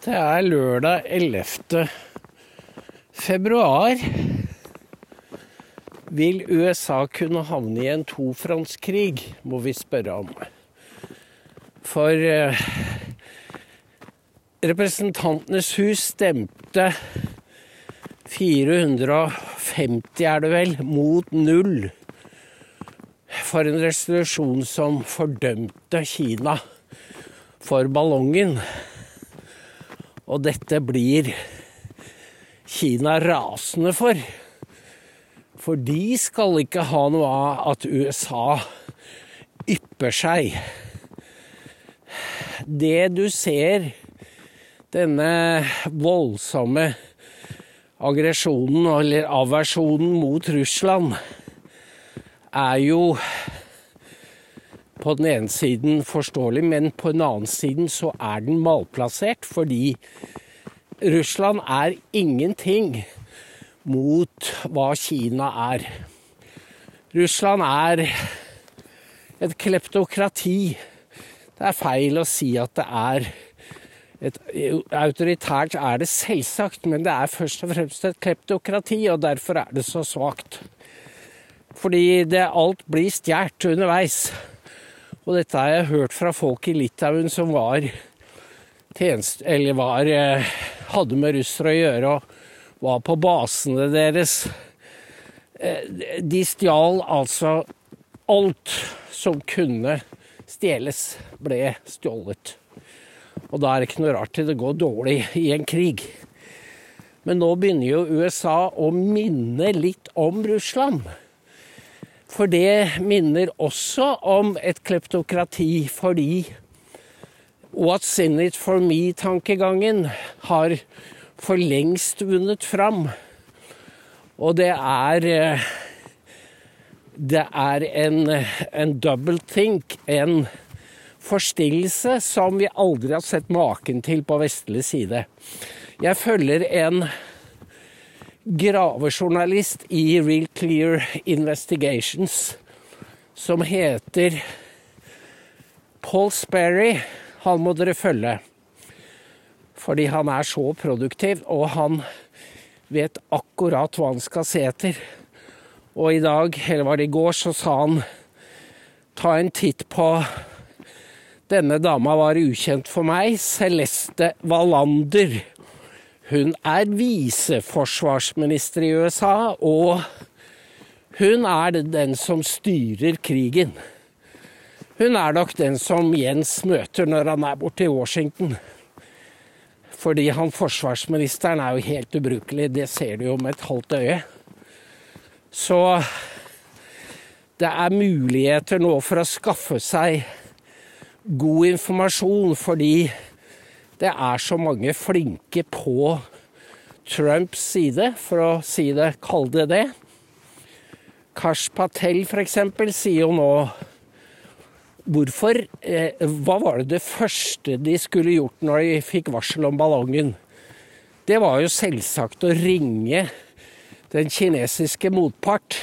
Det er lørdag 11. februar. Vil USA kunne havne i en tofrontskrig, må vi spørre om. For eh, Representantenes hus stemte 450, er det vel, mot null for en resolusjon som fordømte Kina for ballongen. Og dette blir Kina rasende for. For de skal ikke ha noe av at USA ypper seg. Det du ser, denne voldsomme aggresjonen eller aversjonen mot Russland, er jo på den ene siden forståelig, men på den annen siden så er den malplassert. Fordi Russland er ingenting mot hva Kina er. Russland er et kleptokrati. Det er feil å si at det er et Autoritært er det selvsagt, men det er først og fremst et kleptokrati, og derfor er det så svakt. Fordi det alt blir stjålet underveis. Og dette har jeg hørt fra folk i Litauen som var tjeneste... Eller var eh, Hadde med russere å gjøre og var på basene deres. Eh, de stjal altså alt som kunne stjeles, ble stjålet. Og da er det ikke noe rart det går dårlig i en krig. Men nå begynner jo USA å minne litt om Russland. For det minner også om et kleptokrati, fordi What's in it for me-tankegangen har for lengst vunnet fram. Og det er eh, Det er en, en double think, en forstillelse som vi aldri har sett maken til på vestlig side. Jeg følger en gravejournalist i Real Clear Investigations som heter Paul Sperry. Han må dere følge. Fordi han er så produktiv, og han vet akkurat hva han skal se etter. Og i dag, eller var det i går, så sa han ta en titt på Denne dama var ukjent for meg. Celeste Wallander. Hun er viseforsvarsminister i USA, og hun er den som styrer krigen. Hun er nok den som Jens møter når han er borte i Washington. Fordi han forsvarsministeren er jo helt ubrukelig, det ser du jo med et halvt øye. Så det er muligheter nå for å skaffe seg god informasjon, fordi det er så mange flinke på Trumps side, for å si det, kalle det det. Kash Patel f.eks. sier jo nå Hvorfor eh, Hva var det det første de skulle gjort når de fikk varsel om ballongen? Det var jo selvsagt å ringe den kinesiske motpart.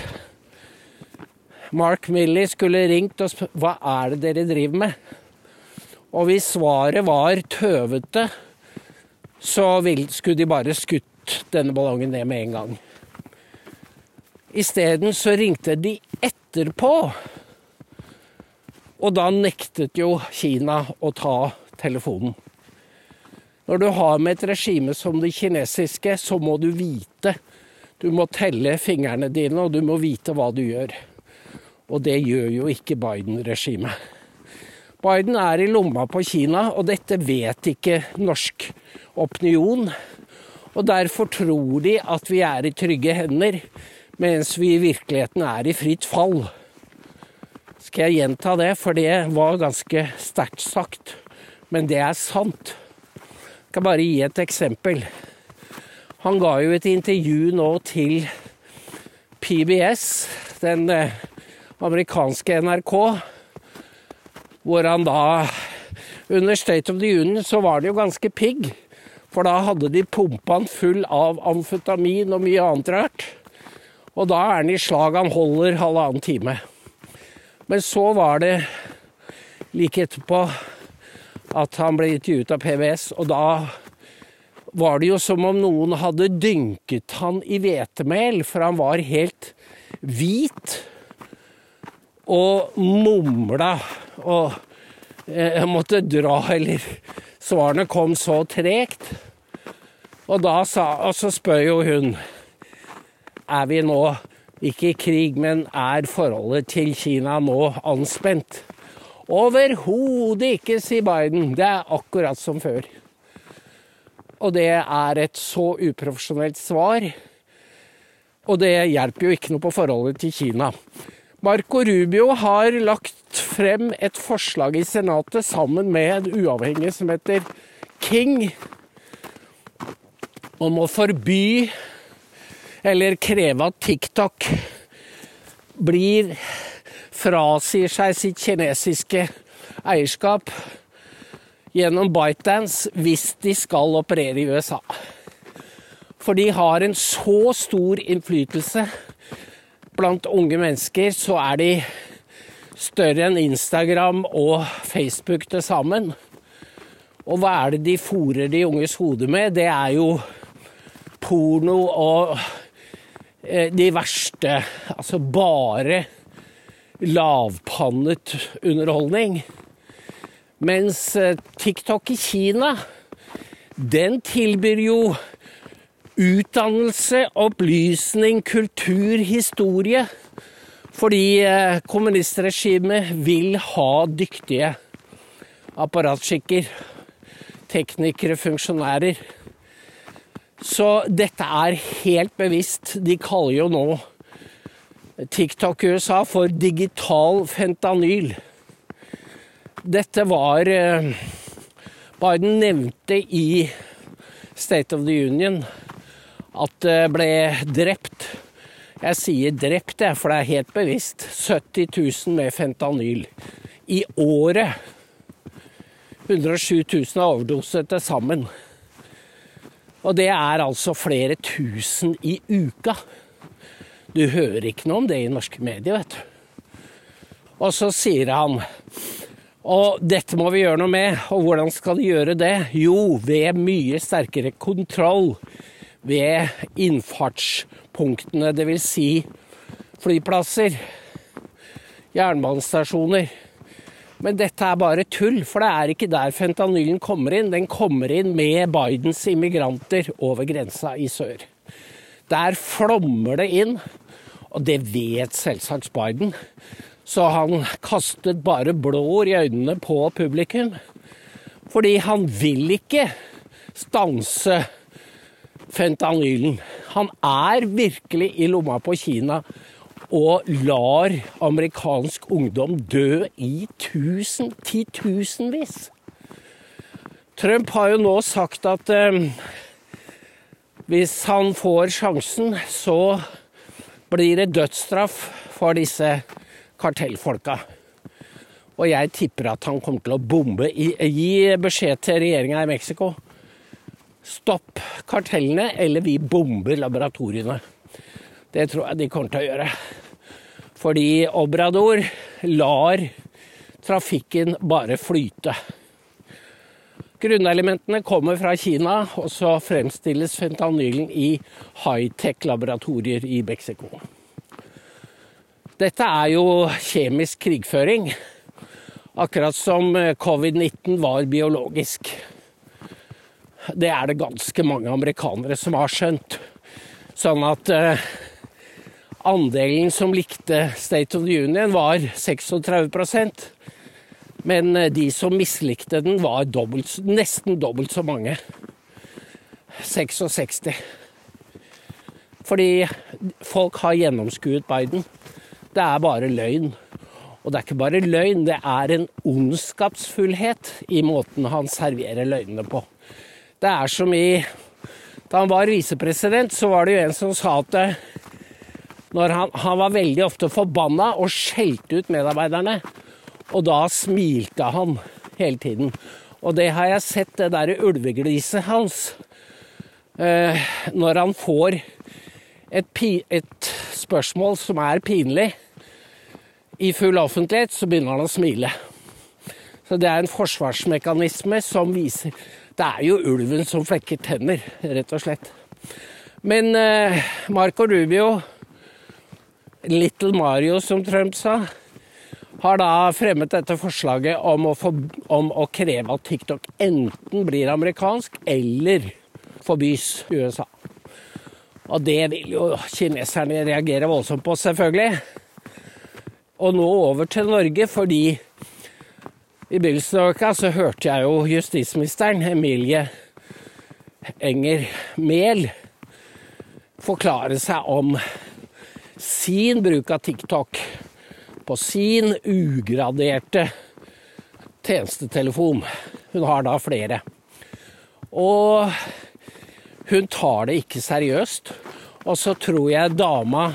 Mark Milley skulle ringt og spurt hva er det dere driver med? Og hvis svaret var tøvete, så skulle de bare skutt denne ballongen ned med en gang. Isteden så ringte de etterpå. Og da nektet jo Kina å ta telefonen. Når du har med et regime som det kinesiske, så må du vite. Du må telle fingrene dine, og du må vite hva du gjør. Og det gjør jo ikke Biden-regimet. Biden er i lomma på Kina, og dette vet ikke norsk opinion. Og derfor tror de at vi er i trygge hender, mens vi i virkeligheten er i fritt fall. Skal jeg gjenta det, for det var ganske sterkt sagt. Men det er sant. Jeg skal bare gi et eksempel. Han ga jo et intervju nå til PBS, den eh, amerikanske NRK hvor han da Under State of the Union så var det jo ganske pigg. For da hadde de pumpa han full av amfetamin og mye annet rart. Og da er han i slag. Han holder halvannen time. Men så var det like etterpå at han ble intervjuet av PBS, og da var det jo som om noen hadde dynket han i hvetemel, for han var helt hvit og mumla. Og jeg måtte dra, eller svarene kom så tregt. Og da sa, og så spør jo hun er vi nå ikke i krig, men er forholdet til Kina nå anspent? Overhodet ikke, sier Biden. Det er akkurat som før. Og det er et så uprofesjonelt svar. Og det hjelper jo ikke noe på forholdet til Kina. Marco Rubio har lagt frem et forslag i Senatet sammen med en uavhengig som heter King, om å forby eller kreve at TikTok blir frasier seg sitt kinesiske eierskap gjennom ByteDance hvis de skal operere i USA. For de har en så stor innflytelse blant unge mennesker, så er de større enn Instagram og Facebook til sammen. Og hva er det de fòrer de unges hode med? Det er jo porno og eh, de verste Altså bare lavpannet underholdning. Mens eh, TikTok i Kina, den tilbyr jo utdannelse, opplysning, kultur, historie. Fordi eh, kommunistregimet vil ha dyktige apparatskikker, teknikere, funksjonærer. Så dette er helt bevisst. De kaller jo nå TikTok USA for digital fentanyl. Dette var eh, Biden nevnte i State of the Union at det ble drept Jeg sier drept, jeg, for det er helt bevisst. 70 000 med fentanyl i året. 107 000 har overdoset til sammen. Og det er altså flere tusen i uka. Du hører ikke noe om det i norske medier, vet du. Og så sier han og dette må vi gjøre noe med. Og hvordan skal de gjøre det? Jo, ved mye sterkere kontroll ved innfartspunktene, dvs. Si flyplasser, jernbanestasjoner. Men dette er bare tull, for det er ikke der fentanylen kommer inn. Den kommer inn med Bidens immigranter over grensa i sør. Der flommer det inn, og det vet selvsagt Biden. Så han kastet bare blår i øynene på publikum. Fordi han vil ikke stanse fentanylen. Han er virkelig i lomma på Kina og lar amerikansk ungdom dø i tusen, titusenvis. Trump har jo nå sagt at eh, hvis han får sjansen, så blir det dødsstraff for disse kartellfolka. Og jeg tipper at han kommer til å bombe. Gi beskjed til regjeringa i Mexico. Stopp kartellene, eller vi bomber laboratoriene. Det tror jeg de kommer til å gjøre. Fordi Obrador lar trafikken bare flyte. Grunnelementene kommer fra Kina, og så fremstilles fentanylen i high-tech-laboratorier i Mexico. Dette er jo kjemisk krigføring, akkurat som covid-19 var biologisk. Det er det ganske mange amerikanere som har skjønt. Sånn at eh, andelen som likte State of the Union, var 36% men eh, de som mislikte den, var dobbelt, nesten dobbelt så mange. 66. Fordi folk har gjennomskuet Biden. Det er bare løgn. Og det er ikke bare løgn, det er en ondskapsfullhet i måten han serverer løgnene på. Det er som i Da han var visepresident, så var det jo en som sa at eh, når han, han var veldig ofte forbanna og skjelte ut medarbeiderne. Og da smilte han hele tiden. Og det har jeg sett, det derre ulvegliset hans. Eh, når han får et, et, spørsmål som er pinlig i full offentlighet, så begynner han å smile. Så det er en forsvarsmekanisme som viser Det er jo ulven som flekker tenner, rett og slett. Men eh, Marco Rubio, Little Mario som Trump sa, har da fremmet dette forslaget om å, for, om å kreve at TikTok enten blir amerikansk eller forbys USA. Og det vil jo kineserne reagere voldsomt på, selvfølgelig. Og nå over til Norge, fordi i begynnelsen av uka så hørte jeg jo justisministeren, Emilie Enger Mehl, forklare seg om sin bruk av TikTok på sin ugraderte tjenestetelefon. Hun har da flere. Og hun tar det ikke seriøst. Og så tror jeg dama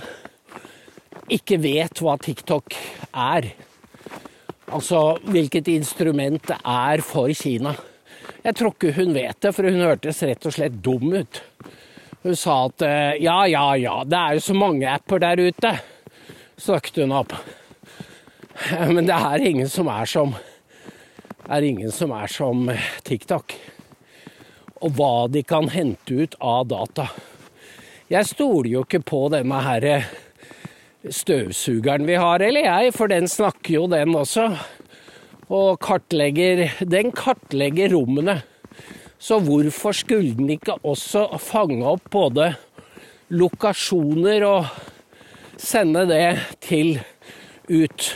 ikke vet hva TikTok er. Altså hvilket instrument det er for Kina. Jeg tror ikke hun vet det, for hun hørtes rett og slett dum ut. Hun sa at eh, ja, ja, ja, det er jo så mange apper der ute, snakket hun opp. Men det er ingen som er som, er ingen som, er som TikTok og hva de kan hente ut av data. Jeg stoler jo ikke på denne her støvsugeren vi har, eller jeg, for den snakker jo den også. Og kartlegger Den kartlegger rommene. Så hvorfor skulle den ikke også fange opp både lokasjoner og sende det til ut?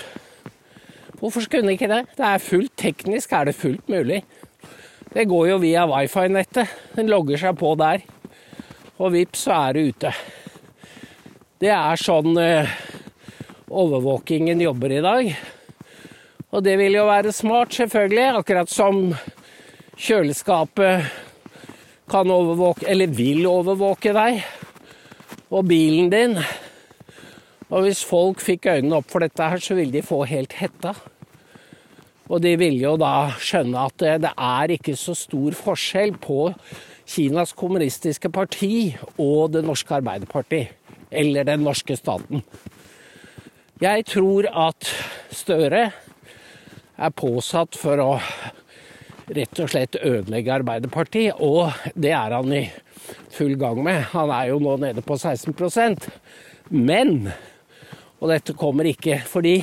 Hvorfor skulle den ikke det? Det er fullt teknisk, er det fullt mulig. Det går jo via wifi-nettet. Den logger seg på der. Og vips, så er det ute. Det er sånn eh, overvåkingen jobber i dag. Og det vil jo være smart, selvfølgelig. Akkurat som kjøleskapet kan overvåke, eller vil overvåke deg. Og bilen din. Og hvis folk fikk øynene opp for dette her, så ville de få helt hetta. Og de ville jo da skjønne at det, det er ikke så stor forskjell på Kinas kommunistiske parti og det norske Arbeiderparti. Eller den norske staten. Jeg tror at Støre er påsatt for å rett og slett ødelegge Arbeiderpartiet, og det er han i full gang med. Han er jo nå nede på 16% Men, og dette kommer ikke fordi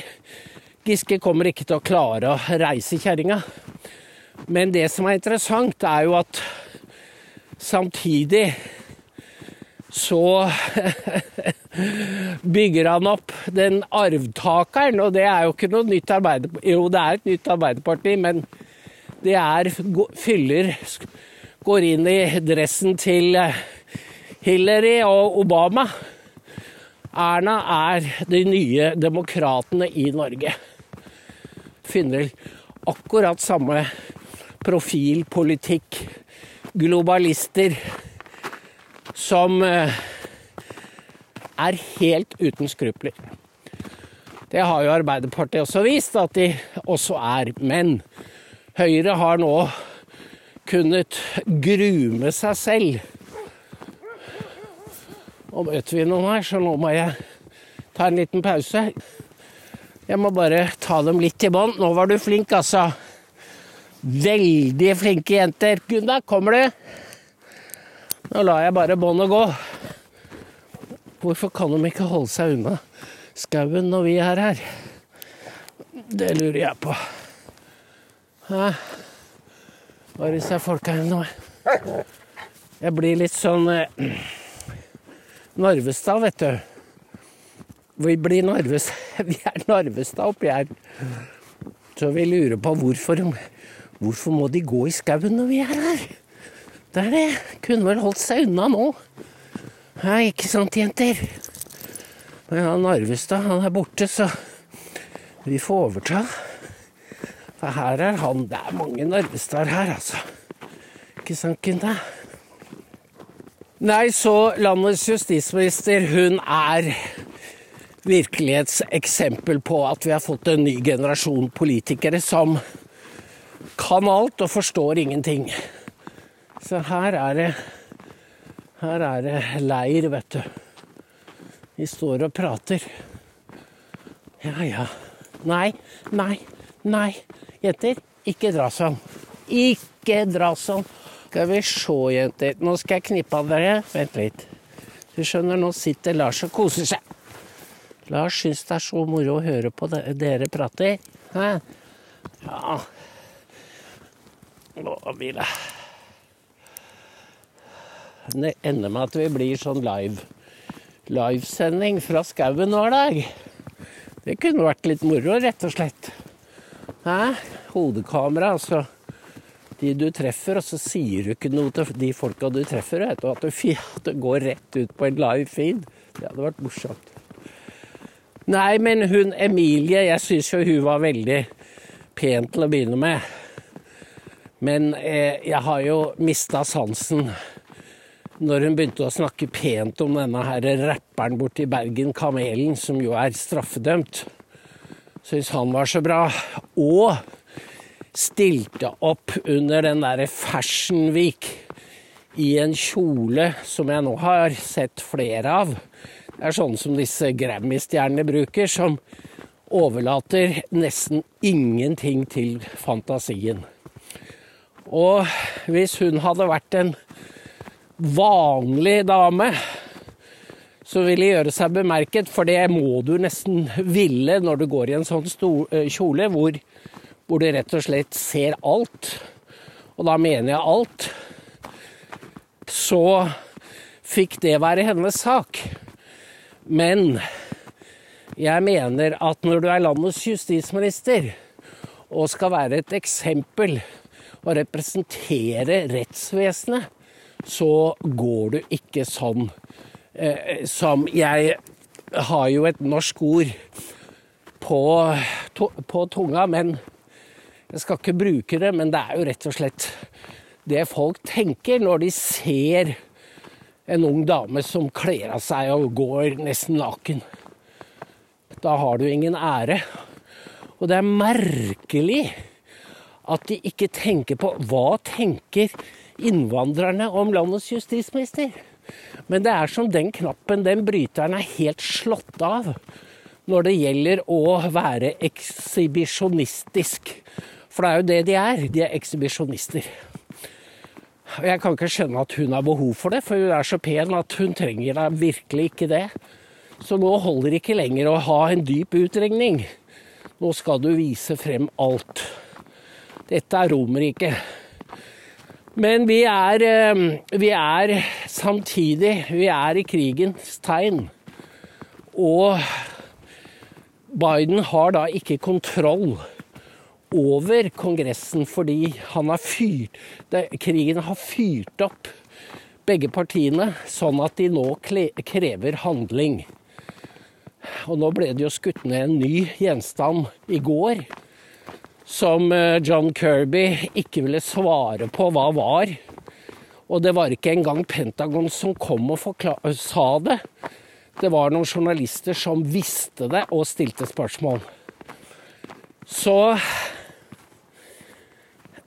Giske kommer ikke til å klare å reise kjerringa. Men det som er interessant, er jo at samtidig så bygger han opp den arvtakeren, og det er jo ikke noe nytt Arbeiderparti Jo, det er et nytt Arbeiderparti, men det er fyller Går inn i dressen til Hillary og Obama. Erna er de nye demokratene i Norge finner akkurat samme profil, politikk, globalister, som eh, er helt uten skrupler. Det har jo Arbeiderpartiet også vist at de også er. Men Høyre har nå kunnet grume seg selv. Nå møter vi noen her, så nå må jeg ta en liten pause. Jeg må bare ta dem litt i bånd. Nå var du flink, altså. Veldig flinke jenter. Gunda, kommer du? Nå lar jeg bare båndet gå. Hvorfor kan de ikke holde seg unna skauen når vi er her? Det lurer jeg på. Hæ? Hva er disse folka her nå? Jeg blir litt sånn eh, Narvestad, vet du. Vi blir Narvestad. Vi er Narvestad oppi her. Så vi lurer på hvorfor Hvorfor må de gå i skauen når vi er her? Det er det. Kunne vel holdt seg unna nå. Ja, ikke sant, jenter? Men han Narvestad, han er borte, så vi får overta. For her er han Det er mange Narvestad her, altså. Ikke sant, Kunde? Nei, så landets justisminister, hun er virkelighetseksempel på at vi har fått en ny generasjon politikere som kan alt og forstår ingenting. Så her er det Her er det leir, vet du. Vi står og prater. Ja, ja. Nei, nei, nei. Jenter, Ikke dra sånn. Ikke dra sånn. Skal vi se, jenter. Nå skal jeg knippe av dere. Vent litt. Du skjønner, nå sitter Lars og koser seg. Lars syns det er så moro å høre på dere prater. Hæ? Ja det Det ender med at vi blir sånn live livesending fra skauen hver dag. Det kunne vært litt moro, rett og slett. Hæ? Hodekamera, altså. De du treffer, og så sier du ikke noe til de folka du treffer. Vet du, at, du, at du går rett ut på en live feed. Det hadde vært morsomt. Nei, men hun Emilie, jeg syns jo hun var veldig pen til å begynne med. Men eh, jeg har jo mista sansen når hun begynte å snakke pent om denne her rapperen borti Bergen, Kamelen, som jo er straffedømt. Syns han var så bra. Og stilte opp under den derre Fashion i en kjole som jeg nå har sett flere av. Det er sånn som disse Grammy-stjernene bruker, som overlater nesten ingenting til fantasien. Og hvis hun hadde vært en vanlig dame som ville gjøre seg bemerket, for det må du nesten ville når du går i en sånn eh, kjole hvor, hvor du rett og slett ser alt, og da mener jeg alt, så fikk det være hennes sak. Men jeg mener at når du er landets justisminister og skal være et eksempel og representere rettsvesenet, så går du ikke sånn eh, som Jeg har jo et norsk ord på, to, på tunga, men jeg skal ikke bruke det. Men det er jo rett og slett det folk tenker når de ser en ung dame som kler av seg og går nesten naken. Da har du ingen ære. Og det er merkelig at de ikke tenker på hva tenker innvandrerne om landets justisminister. Men det er som den knappen, den bryteren er helt slått av når det gjelder å være ekshibisjonistisk. For det er jo det de er. De er ekshibisjonister. Og jeg kan ikke skjønne at hun har behov for det, for hun er så pen at hun trenger da virkelig ikke det. Så nå holder det ikke lenger å ha en dyp utregning. Nå skal du vise frem alt. Dette er Romerriket. Men vi er, eh, vi er samtidig Vi er i krigens tegn. Og Biden har da ikke kontroll over Kongressen fordi han har fyrt, krigen har fyrt opp begge partiene, sånn at de nå krever handling. Og nå ble det jo skutt ned en ny gjenstand i går, som eh, John Kirby ikke ville svare på hva var. Og det var ikke engang Pentagon som kom og sa det. Det var noen journalister som visste det og stilte spørsmål. Så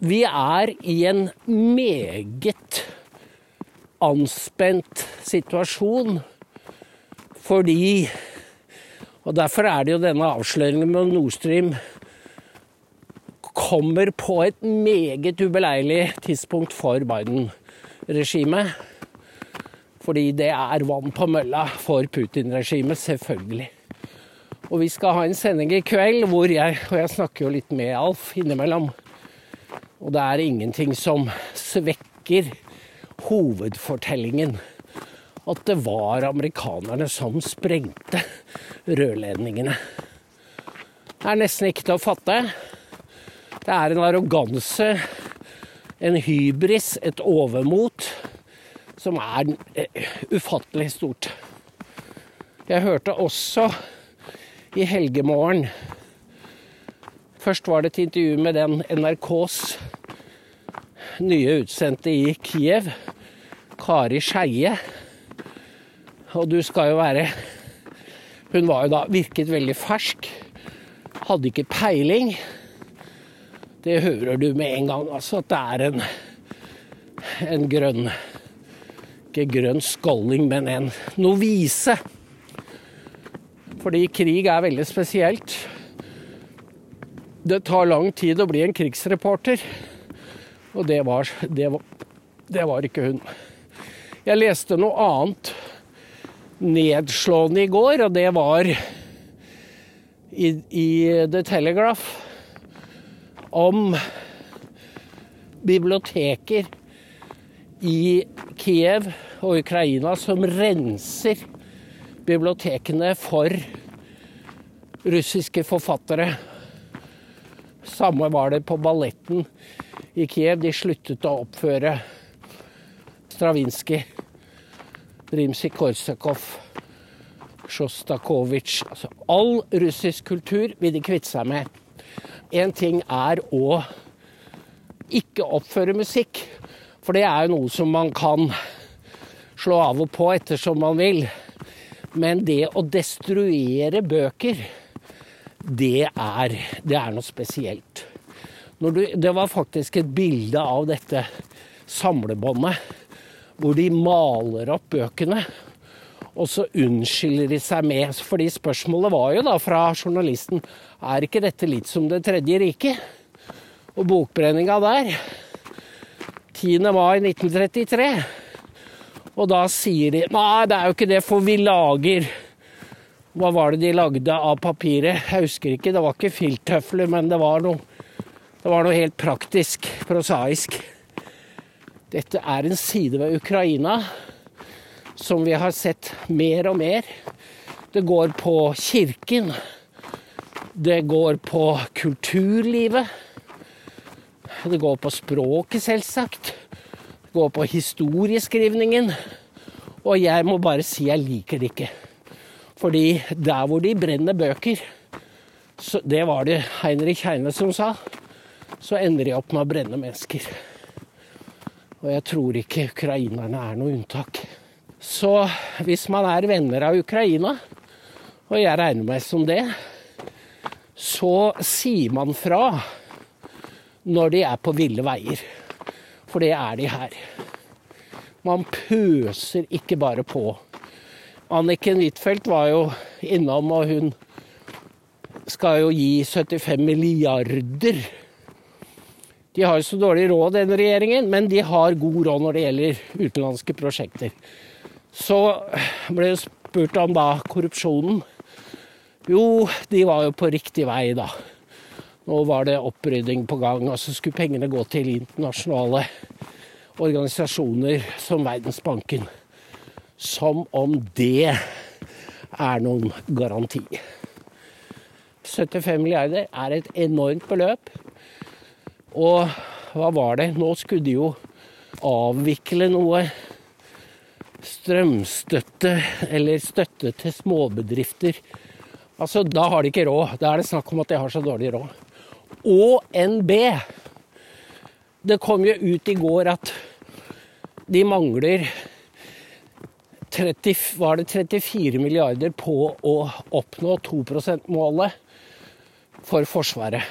vi er i en meget anspent situasjon fordi Og derfor er det jo denne avsløringen med Nord Stream kommer på et meget ubeleilig tidspunkt for Biden-regimet. Fordi det er vann på mølla for Putin-regimet, selvfølgelig. Og vi skal ha en sending i kveld hvor jeg Og jeg snakker jo litt med Alf innimellom og det er ingenting som svekker hovedfortellingen. At det var amerikanerne som sprengte rørledningene. Det er nesten ikke til å fatte. Det er en arroganse, en hybris, et overmot, som er eh, ufattelig stort. Jeg hørte også i helgemorgen Først var det et intervju med den NRKs nye utsendte i Kiev, Kari Skeie. Og du skal jo være Hun var jo da virket veldig fersk. Hadde ikke peiling. Det hører du med en gang, altså, at det er en, en grønn Ikke grønn skolling, men en novise. Fordi krig er veldig spesielt. det tar lang tid å bli en krigsreporter. Og det var, det var, det var ikke hun. Jeg leste noe annet nedslående i går, og det var i, i The Telegraph om biblioteker i Kiev og Ukraina som renser bibliotekene for russiske forfattere. Samme var det på balletten i Kiev. De sluttet å oppføre Stravinskij, Rimsij-Korsakov, Sjostakovitsj altså All russisk kultur vil de kvitte seg med. Én ting er å ikke oppføre musikk, for det er jo noe som man kan slå av og på ettersom man vil. Men det å destruere bøker, det er, det er noe spesielt. Du, det var faktisk et bilde av dette samlebåndet hvor de maler opp bøkene. Og så unnskylder de seg med Fordi spørsmålet var jo da fra journalisten er ikke dette litt som Det tredje riket? Og bokbrenninga der 10. mai 1933. Og da sier de Nei, det er jo ikke det, for vi lager Hva var det de lagde av papiret? Jeg husker ikke. Det var ikke filttøfler, men det var noe, det var noe helt praktisk, prosaisk. Dette er en side ved Ukraina som vi har sett mer og mer. Det går på kirken. Det går på kulturlivet. Det går på språket, selvsagt. Det går på historieskrivningen. Og jeg må bare si jeg liker det ikke. Fordi der hvor de brenner bøker, det var det Heinrich Heine som sa, så ender de opp med å brenne mennesker. Og jeg tror ikke ukrainerne er noe unntak. Så hvis man er venner av Ukraina, og jeg regner meg som det, så sier man fra når de er på ville veier. For det er de her. Man pøser ikke bare på. Anniken Huitfeldt var jo innom, og hun skal jo gi 75 milliarder. De har jo så dårlig råd, denne regjeringen, men de har god råd når det gjelder utenlandske prosjekter. Så ble det spurt om da korrupsjonen. Jo, de var jo på riktig vei, da. Nå var det opprydding på gang, og så skulle pengene gå til internasjonale organisasjoner som Verdensbanken. Som om det er noen garanti. 75 milliarder er et enormt beløp. Og hva var det? Nå skulle de jo avvikle noe strømstøtte eller støtte til småbedrifter. Altså, Da har de ikke råd. Da er det snakk om at de har så dårlig råd og NB. Det kom jo ut i går at de mangler 30, var det 34 milliarder på å oppnå 2 %-målet for Forsvaret.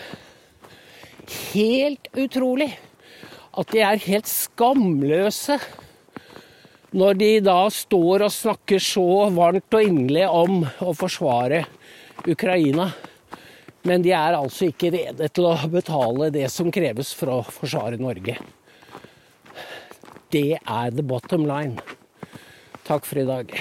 Helt utrolig at de er helt skamløse når de da står og snakker så varmt og inderlig om å forsvare Ukraina. Men de er altså ikke rede til å betale det som kreves for å forsvare Norge. Det er the bottom line. Takk for i dag.